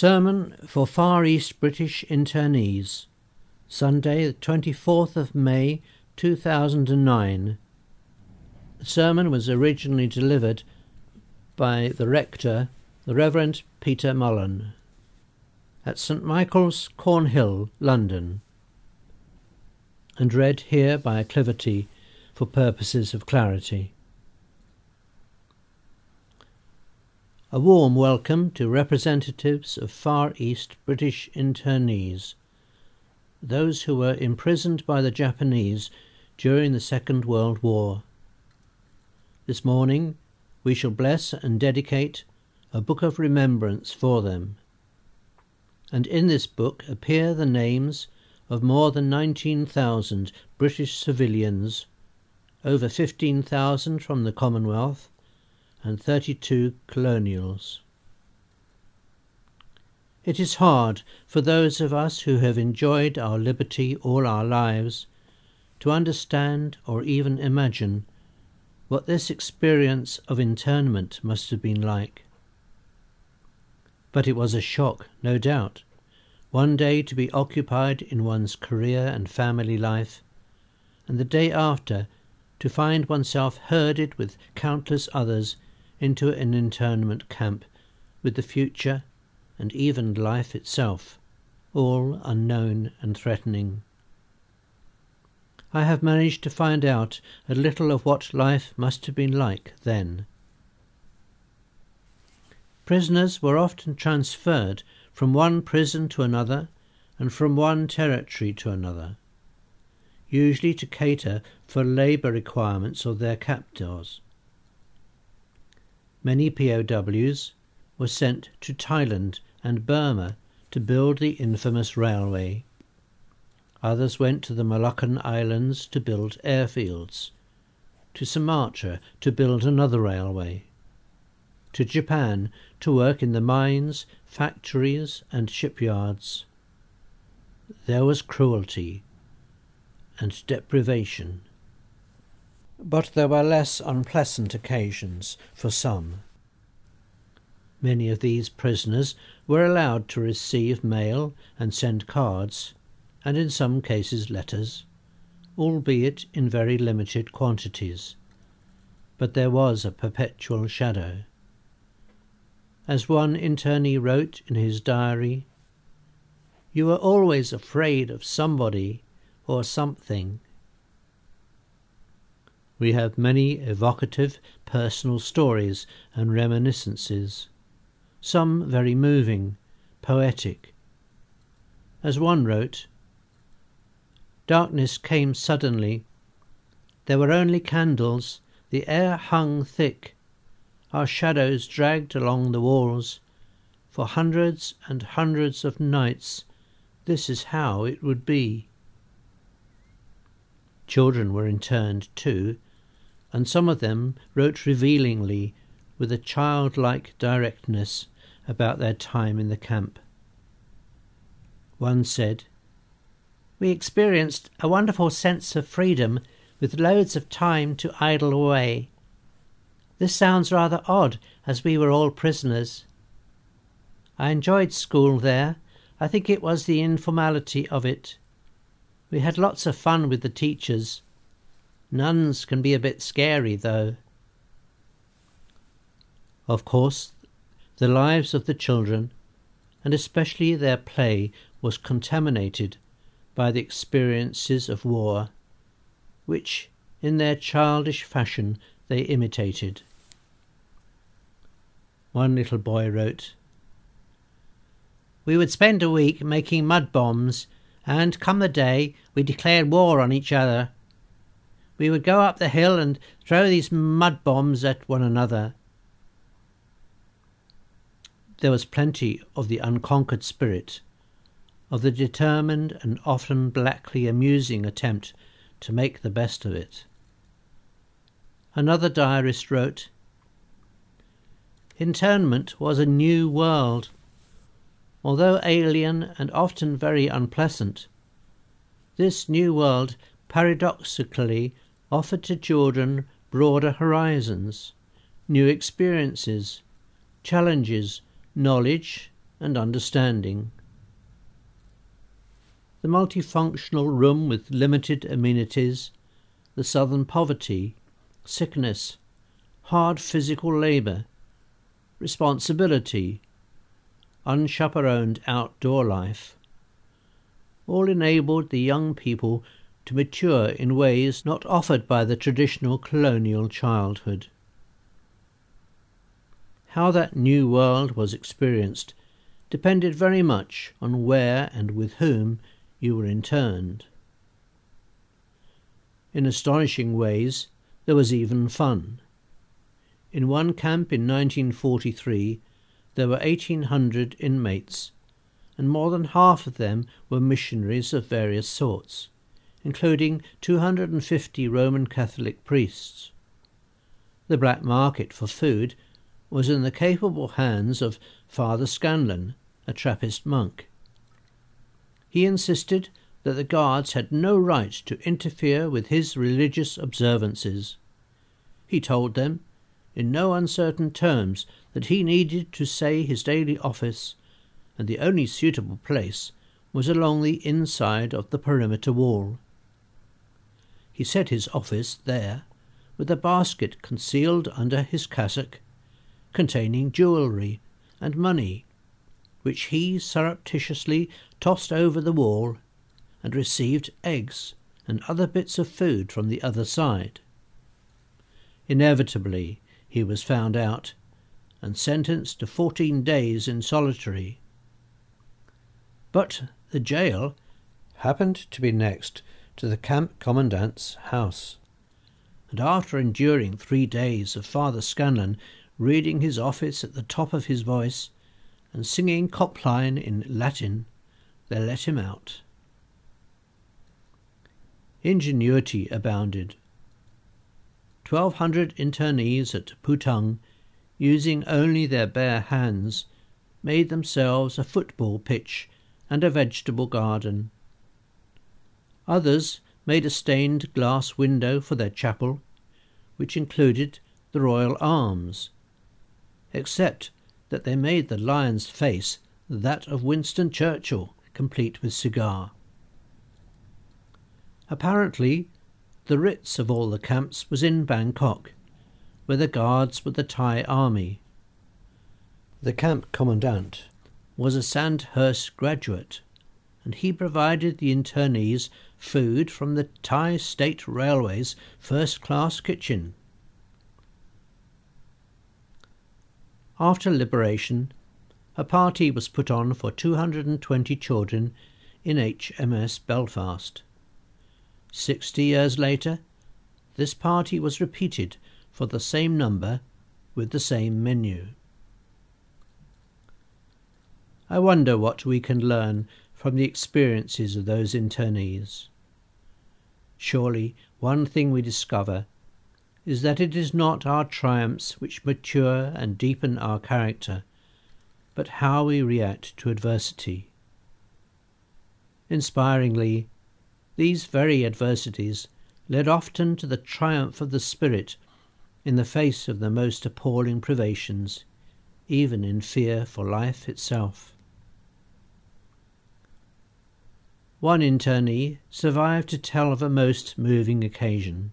Sermon for Far East British Internees, Sunday, the 24th of May 2009. The sermon was originally delivered by the rector, the Reverend Peter Mullen, at St Michael's, Cornhill, London, and read here by Acclivity for purposes of clarity. A warm welcome to representatives of Far East British internees, those who were imprisoned by the Japanese during the Second World War. This morning we shall bless and dedicate a book of remembrance for them. And in this book appear the names of more than 19,000 British civilians, over 15,000 from the Commonwealth, and 32 colonials. It is hard for those of us who have enjoyed our liberty all our lives to understand or even imagine what this experience of internment must have been like. But it was a shock, no doubt, one day to be occupied in one's career and family life, and the day after to find oneself herded with countless others into an internment camp with the future and even life itself, all unknown and threatening. I have managed to find out a little of what life must have been like then. Prisoners were often transferred from one prison to another and from one territory to another, usually to cater for labour requirements of their captors. Many POWs were sent to Thailand and Burma to build the infamous railway. Others went to the Moluccan Islands to build airfields, to Sumatra to build another railway, to Japan to work in the mines, factories, and shipyards. There was cruelty and deprivation but there were less unpleasant occasions for some. Many of these prisoners were allowed to receive mail and send cards, and in some cases letters, albeit in very limited quantities. But there was a perpetual shadow. As one internee wrote in his diary, You were always afraid of somebody or something we have many evocative personal stories and reminiscences, some very moving, poetic. As one wrote, Darkness came suddenly. There were only candles, the air hung thick, our shadows dragged along the walls. For hundreds and hundreds of nights, this is how it would be. Children were interned too, and some of them wrote revealingly, with a childlike directness, about their time in the camp. One said, We experienced a wonderful sense of freedom with loads of time to idle away. This sounds rather odd, as we were all prisoners. I enjoyed school there. I think it was the informality of it. We had lots of fun with the teachers Nuns can be a bit scary, though. Of course, the lives of the children, and especially their play, was contaminated by the experiences of war, which, in their childish fashion, they imitated. One little boy wrote, We would spend a week making mud bombs, and come the day we declared war on each other we would go up the hill and throw these mud bombs at one another. There was plenty of the unconquered spirit, of the determined and often blackly amusing attempt to make the best of it. Another diarist wrote, Internment was a new world. Although alien and often very unpleasant, this new world paradoxically offered to children broader horizons, new experiences, challenges, knowledge, and understanding. The multifunctional room with limited amenities, the southern poverty, sickness, hard physical labour, responsibility, unchaperoned outdoor life, all enabled the young people to mature in ways not offered by the traditional colonial childhood. How that new world was experienced depended very much on where and with whom you were interned. In astonishing ways, there was even fun. In one camp in 1943, there were 1,800 inmates, and more than half of them were missionaries of various sorts, including 250 Roman Catholic priests. The black market for food was in the capable hands of Father Scanlan, a Trappist monk. He insisted that the guards had no right to interfere with his religious observances. He told them in no uncertain terms that he needed to say his daily office, and the only suitable place was along the inside of the perimeter wall. He said his office there, with a basket concealed under his cassock, containing jewellery and money, which he surreptitiously tossed over the wall, and received eggs and other bits of food from the other side. Inevitably, he was found out and sentenced to fourteen days in solitary. But the jail happened to be next to the camp commandant's house, and after enduring three days of Father Scanlan reading his office at the top of his voice and singing Compline in Latin, they let him out. Ingenuity abounded. 1,200 internees at Putang, using only their bare hands, made themselves a football pitch and a vegetable garden. Others made a stained glass window for their chapel, which included the royal arms, except that they made the lion's face that of Winston Churchill, complete with cigar. Apparently, the Ritz of all the camps was in Bangkok, where the guards were the Thai army. The camp commandant was a Sandhurst graduate, and he provided the internees food from the Thai State Railway's first class kitchen. After liberation, a party was put on for 220 children in HMS Belfast. Sixty years later, this party was repeated for the same number with the same menu. I wonder what we can learn from the experiences of those internees. Surely one thing we discover is that it is not our triumphs which mature and deepen our character, but how we react to adversity. Inspiringly, these very adversities led often to the triumph of the Spirit in the face of the most appalling privations, even in fear for life itself. One internee survived to tell of a most moving occasion.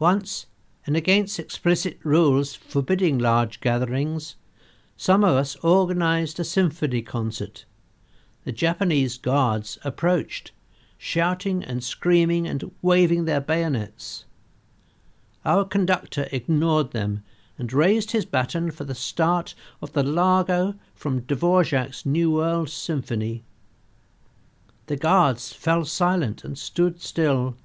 Once, and against explicit rules forbidding large gatherings, some of us organized a symphony concert. The Japanese guards approached shouting and screaming and waving their bayonets. Our conductor ignored them and raised his baton for the start of the Largo from Dvorak's New World Symphony. The guards fell silent and stood still.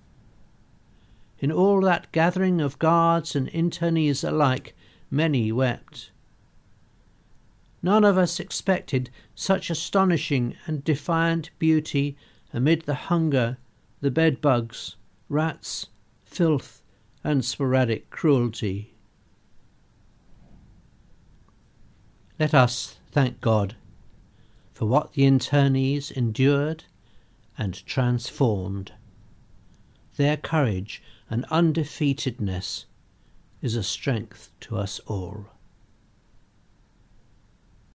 In all that gathering of guards and internees alike, many wept. None of us expected such astonishing and defiant beauty amid the hunger, the bed bugs, rats, filth, and sporadic cruelty. Let us thank God for what the internees endured and transformed. Their courage and undefeatedness is a strength to us all.